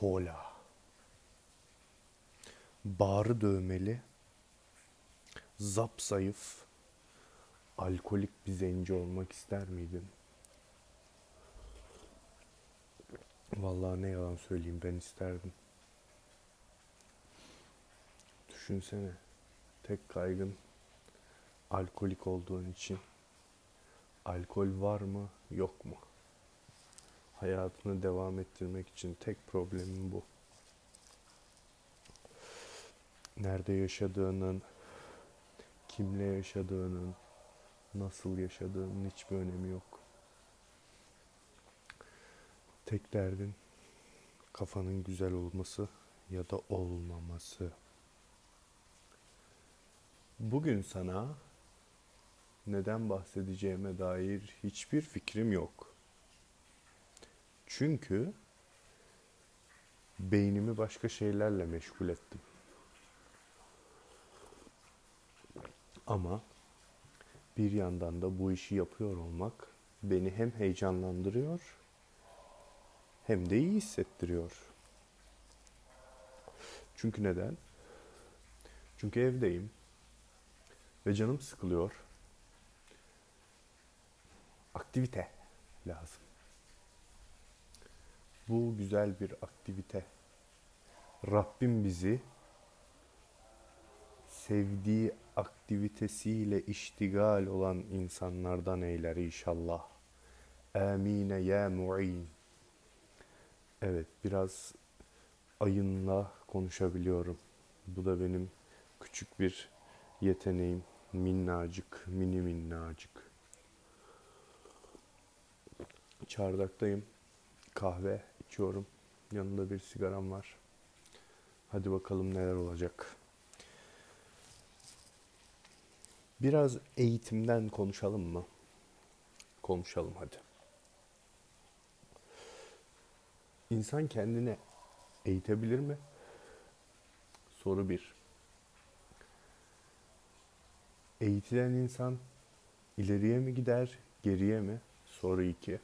Hola. Bağrı dövmeli, zap zayıf, alkolik bir zenci olmak ister miydin? Vallahi ne yalan söyleyeyim ben isterdim. Düşünsene tek kaygın alkolik olduğun için alkol var mı yok mu? Hayatını devam ettirmek için tek problemin bu. Nerede yaşadığının, kimle yaşadığının, nasıl yaşadığının hiçbir önemi yok. Tek derdin kafanın güzel olması ya da olmaması. Bugün sana neden bahsedeceğime dair hiçbir fikrim yok. Çünkü beynimi başka şeylerle meşgul ettim. Ama bir yandan da bu işi yapıyor olmak beni hem heyecanlandırıyor hem de iyi hissettiriyor. Çünkü neden? Çünkü evdeyim ve canım sıkılıyor. Aktivite lazım. Bu güzel bir aktivite. Rabbim bizi sevdiği aktivitesiyle iştigal olan insanlardan eyler inşallah. Amine ya mu'in. Evet biraz ayınla konuşabiliyorum. Bu da benim küçük bir yeteneğim. Minnacık, mini minnacık. Çardaktayım. Kahve içiyorum. Yanında bir sigaram var. Hadi bakalım neler olacak. Biraz eğitimden konuşalım mı? Konuşalım hadi. İnsan kendini eğitebilir mi? Soru bir. Eğitilen insan ileriye mi gider, geriye mi? Soru iki.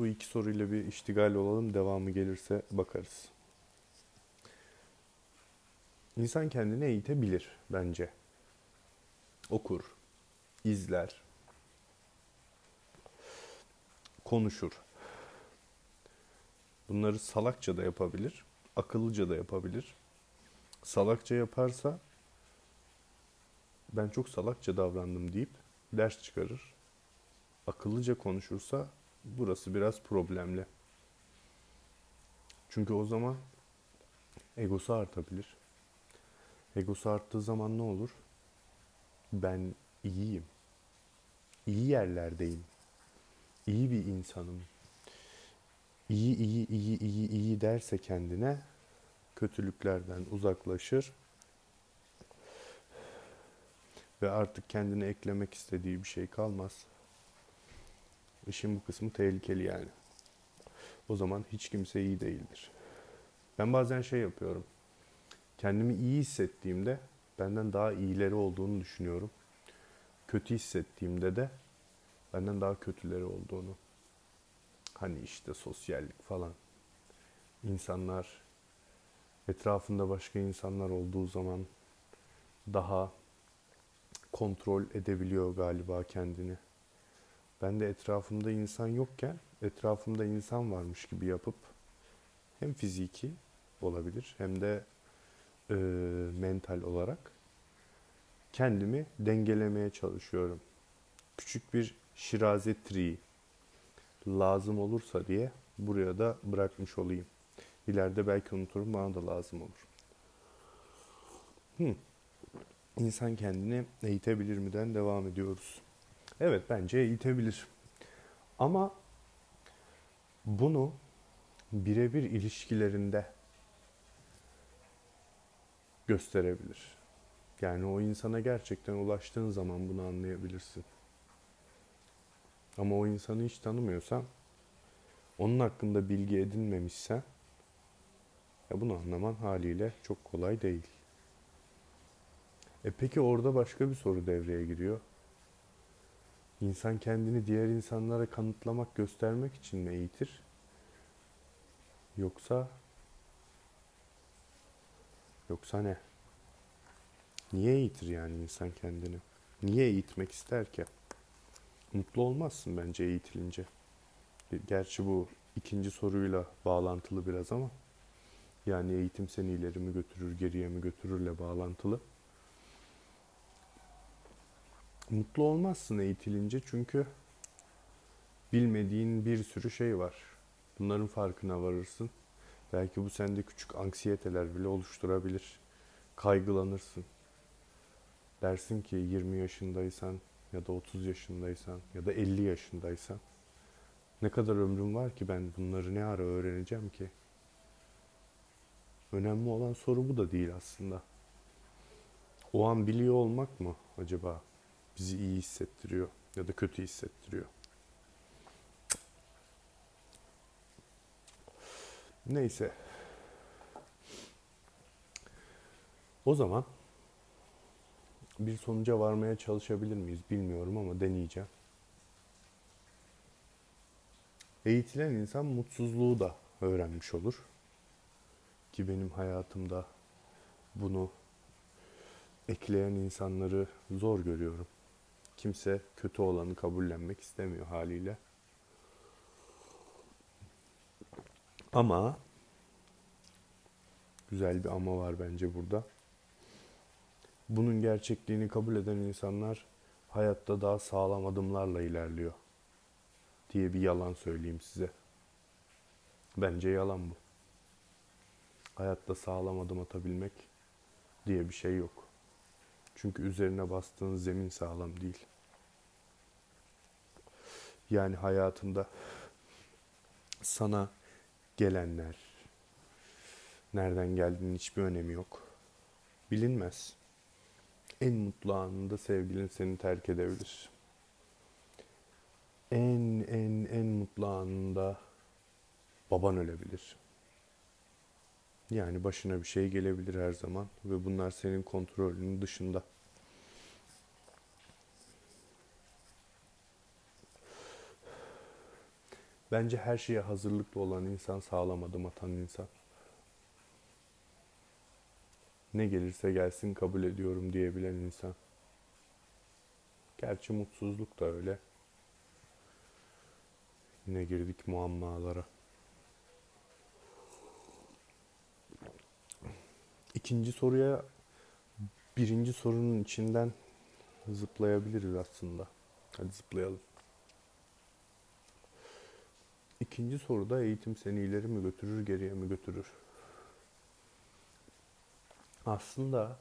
Bu iki soruyla bir iştigal olalım. Devamı gelirse bakarız. İnsan kendini eğitebilir bence. Okur, izler, konuşur. Bunları salakça da yapabilir, akıllıca da yapabilir. Salakça yaparsa ben çok salakça davrandım deyip ders çıkarır. Akıllıca konuşursa burası biraz problemli. Çünkü o zaman egosu artabilir. Egosu arttığı zaman ne olur? Ben iyiyim. İyi yerlerdeyim. İyi bir insanım. İyi iyi iyi iyi iyi derse kendine kötülüklerden uzaklaşır ve artık kendine eklemek istediği bir şey kalmaz. İşin bu kısmı tehlikeli yani. O zaman hiç kimse iyi değildir. Ben bazen şey yapıyorum. Kendimi iyi hissettiğimde benden daha iyileri olduğunu düşünüyorum. Kötü hissettiğimde de benden daha kötüleri olduğunu. Hani işte sosyallik falan. İnsanlar etrafında başka insanlar olduğu zaman daha kontrol edebiliyor galiba kendini. Ben de etrafımda insan yokken etrafımda insan varmış gibi yapıp hem fiziki olabilir hem de e, mental olarak kendimi dengelemeye çalışıyorum. Küçük bir şirazet triği lazım olursa diye buraya da bırakmış olayım. İleride belki unuturum bana da lazım olur. Hmm. İnsan kendini eğitebilir mi'den devam ediyoruz. Evet bence eğitebilir. Ama bunu birebir ilişkilerinde gösterebilir. Yani o insana gerçekten ulaştığın zaman bunu anlayabilirsin. Ama o insanı hiç tanımıyorsan, onun hakkında bilgi edinmemişsen, ya bunu anlaman haliyle çok kolay değil. E peki orada başka bir soru devreye giriyor. İnsan kendini diğer insanlara kanıtlamak, göstermek için mi eğitir? Yoksa yoksa ne? Niye eğitir yani insan kendini? Niye eğitmek ister ki? Mutlu olmazsın bence eğitilince. Gerçi bu ikinci soruyla bağlantılı biraz ama yani eğitim seni ileri mi götürür, geriye mi götürürle bağlantılı. Mutlu olmazsın eğitilince çünkü bilmediğin bir sürü şey var. Bunların farkına varırsın. Belki bu sende küçük anksiyeteler bile oluşturabilir. Kaygılanırsın. Dersin ki 20 yaşındaysan ya da 30 yaşındaysan ya da 50 yaşındaysan ne kadar ömrüm var ki ben bunları ne ara öğreneceğim ki? Önemli olan soru bu da değil aslında. O an biliyor olmak mı acaba bizi iyi hissettiriyor ya da kötü hissettiriyor? Neyse. O zaman bir sonuca varmaya çalışabilir miyiz bilmiyorum ama deneyeceğim. Eğitilen insan mutsuzluğu da öğrenmiş olur. Ki benim hayatımda bunu ekleyen insanları zor görüyorum. Kimse kötü olanı kabullenmek istemiyor haliyle. Ama güzel bir ama var bence burada. Bunun gerçekliğini kabul eden insanlar hayatta daha sağlam adımlarla ilerliyor diye bir yalan söyleyeyim size. Bence yalan bu. Hayatta sağlam adım atabilmek diye bir şey yok. Çünkü üzerine bastığın zemin sağlam değil. Yani hayatında sana gelenler nereden geldiğinin hiçbir önemi yok. Bilinmez. En mutlu anında sevgilin seni terk edebilir en en en mutlu anında baban ölebilir. Yani başına bir şey gelebilir her zaman ve bunlar senin kontrolünün dışında. Bence her şeye hazırlıklı olan insan sağlam adım atan insan. Ne gelirse gelsin kabul ediyorum diyebilen insan. Gerçi mutsuzluk da öyle. Yine girdik muammalara. İkinci soruya birinci sorunun içinden zıplayabiliriz aslında. Hadi zıplayalım. İkinci soruda eğitim seni ileri mi götürür, geriye mi götürür? Aslında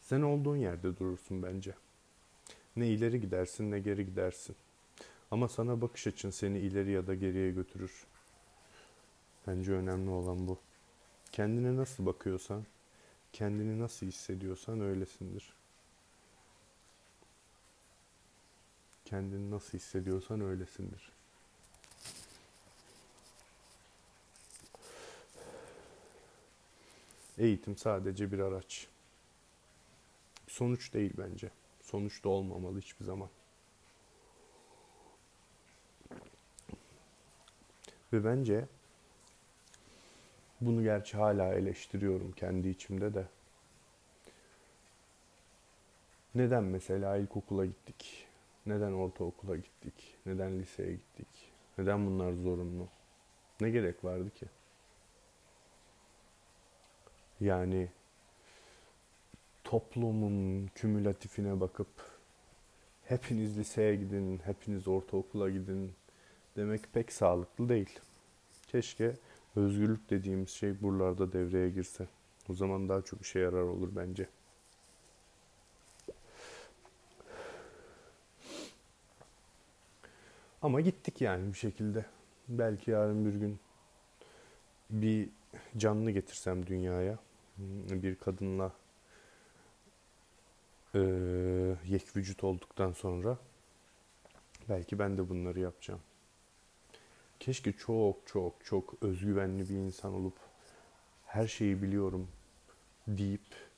sen olduğun yerde durursun bence. Ne ileri gidersin ne geri gidersin. Ama sana bakış açın seni ileri ya da geriye götürür. Bence önemli olan bu. Kendine nasıl bakıyorsan, kendini nasıl hissediyorsan öylesindir. Kendini nasıl hissediyorsan öylesindir. Eğitim sadece bir araç. Sonuç değil bence. Sonuç da olmamalı hiçbir zaman. Ve bence bunu gerçi hala eleştiriyorum kendi içimde de. Neden mesela ilkokula gittik? Neden ortaokula gittik? Neden liseye gittik? Neden bunlar zorunlu? Ne gerek vardı ki? Yani toplumun kümülatifine bakıp hepiniz liseye gidin, hepiniz ortaokula gidin, demek pek sağlıklı değil. Keşke özgürlük dediğimiz şey buralarda devreye girse. O zaman daha çok işe yarar olur bence. Ama gittik yani bir şekilde. Belki yarın bir gün bir canlı getirsem dünyaya, bir kadınla e, yek vücut olduktan sonra belki ben de bunları yapacağım keşke çok çok çok özgüvenli bir insan olup her şeyi biliyorum deyip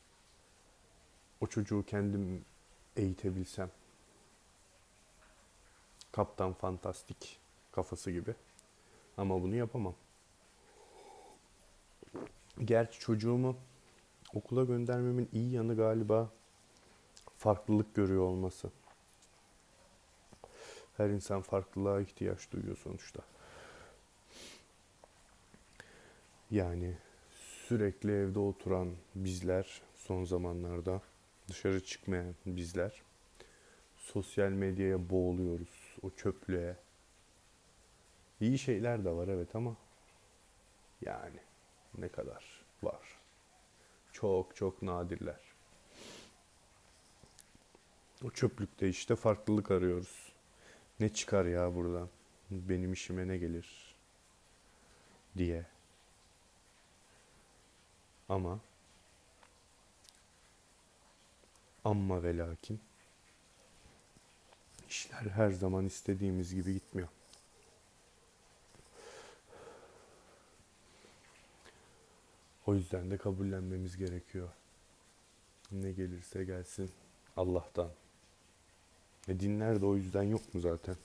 o çocuğu kendim eğitebilsem. Kaptan Fantastik kafası gibi. Ama bunu yapamam. Gerçi çocuğumu okula göndermemin iyi yanı galiba farklılık görüyor olması. Her insan farklılığa ihtiyaç duyuyor sonuçta. Yani sürekli evde oturan bizler son zamanlarda dışarı çıkmayan bizler sosyal medyaya boğuluyoruz. O çöplüğe. İyi şeyler de var evet ama yani ne kadar var. Çok çok nadirler. O çöplükte işte farklılık arıyoruz. Ne çıkar ya buradan? Benim işime ne gelir? diye. Ama amma ve lakin işler her zaman istediğimiz gibi gitmiyor. O yüzden de kabullenmemiz gerekiyor. Ne gelirse gelsin Allah'tan. E dinler de o yüzden yok mu zaten?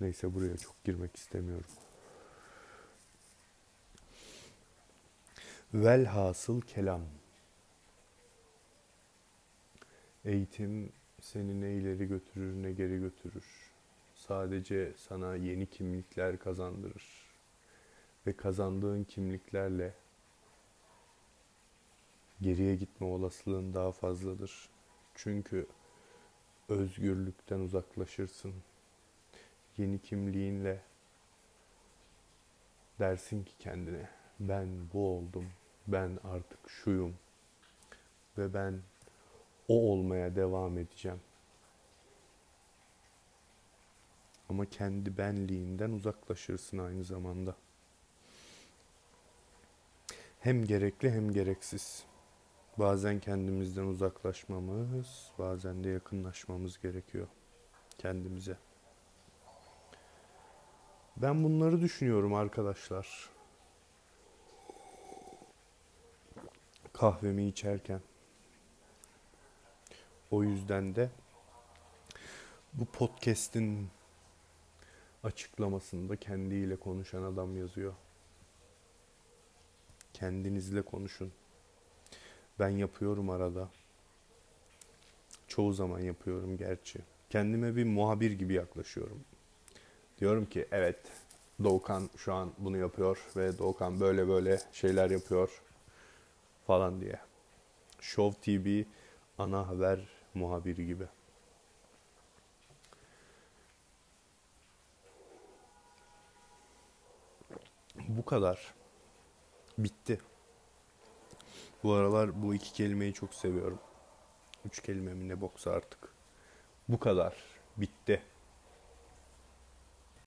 Neyse buraya çok girmek istemiyorum. Velhasıl kelam. Eğitim seni ne ileri götürür ne geri götürür. Sadece sana yeni kimlikler kazandırır. Ve kazandığın kimliklerle geriye gitme olasılığın daha fazladır. Çünkü özgürlükten uzaklaşırsın. Yeni kimliğinle dersin ki kendine ben bu oldum. Ben artık şuyum. Ve ben o olmaya devam edeceğim. Ama kendi benliğinden uzaklaşırsın aynı zamanda. Hem gerekli hem gereksiz. Bazen kendimizden uzaklaşmamız, bazen de yakınlaşmamız gerekiyor kendimize. Ben bunları düşünüyorum arkadaşlar. Kahvemi içerken. O yüzden de bu podcast'in açıklamasında kendiyle konuşan adam yazıyor. Kendinizle konuşun. Ben yapıyorum arada. Çoğu zaman yapıyorum gerçi. Kendime bir muhabir gibi yaklaşıyorum. Diyorum ki evet Doğukan şu an bunu yapıyor ve Doğukan böyle böyle şeyler yapıyor falan diye. Show TV ana haber muhabiri gibi. Bu kadar. Bitti. Bu aralar bu iki kelimeyi çok seviyorum. Üç kelime mi ne boksa artık. Bu kadar. Bitti.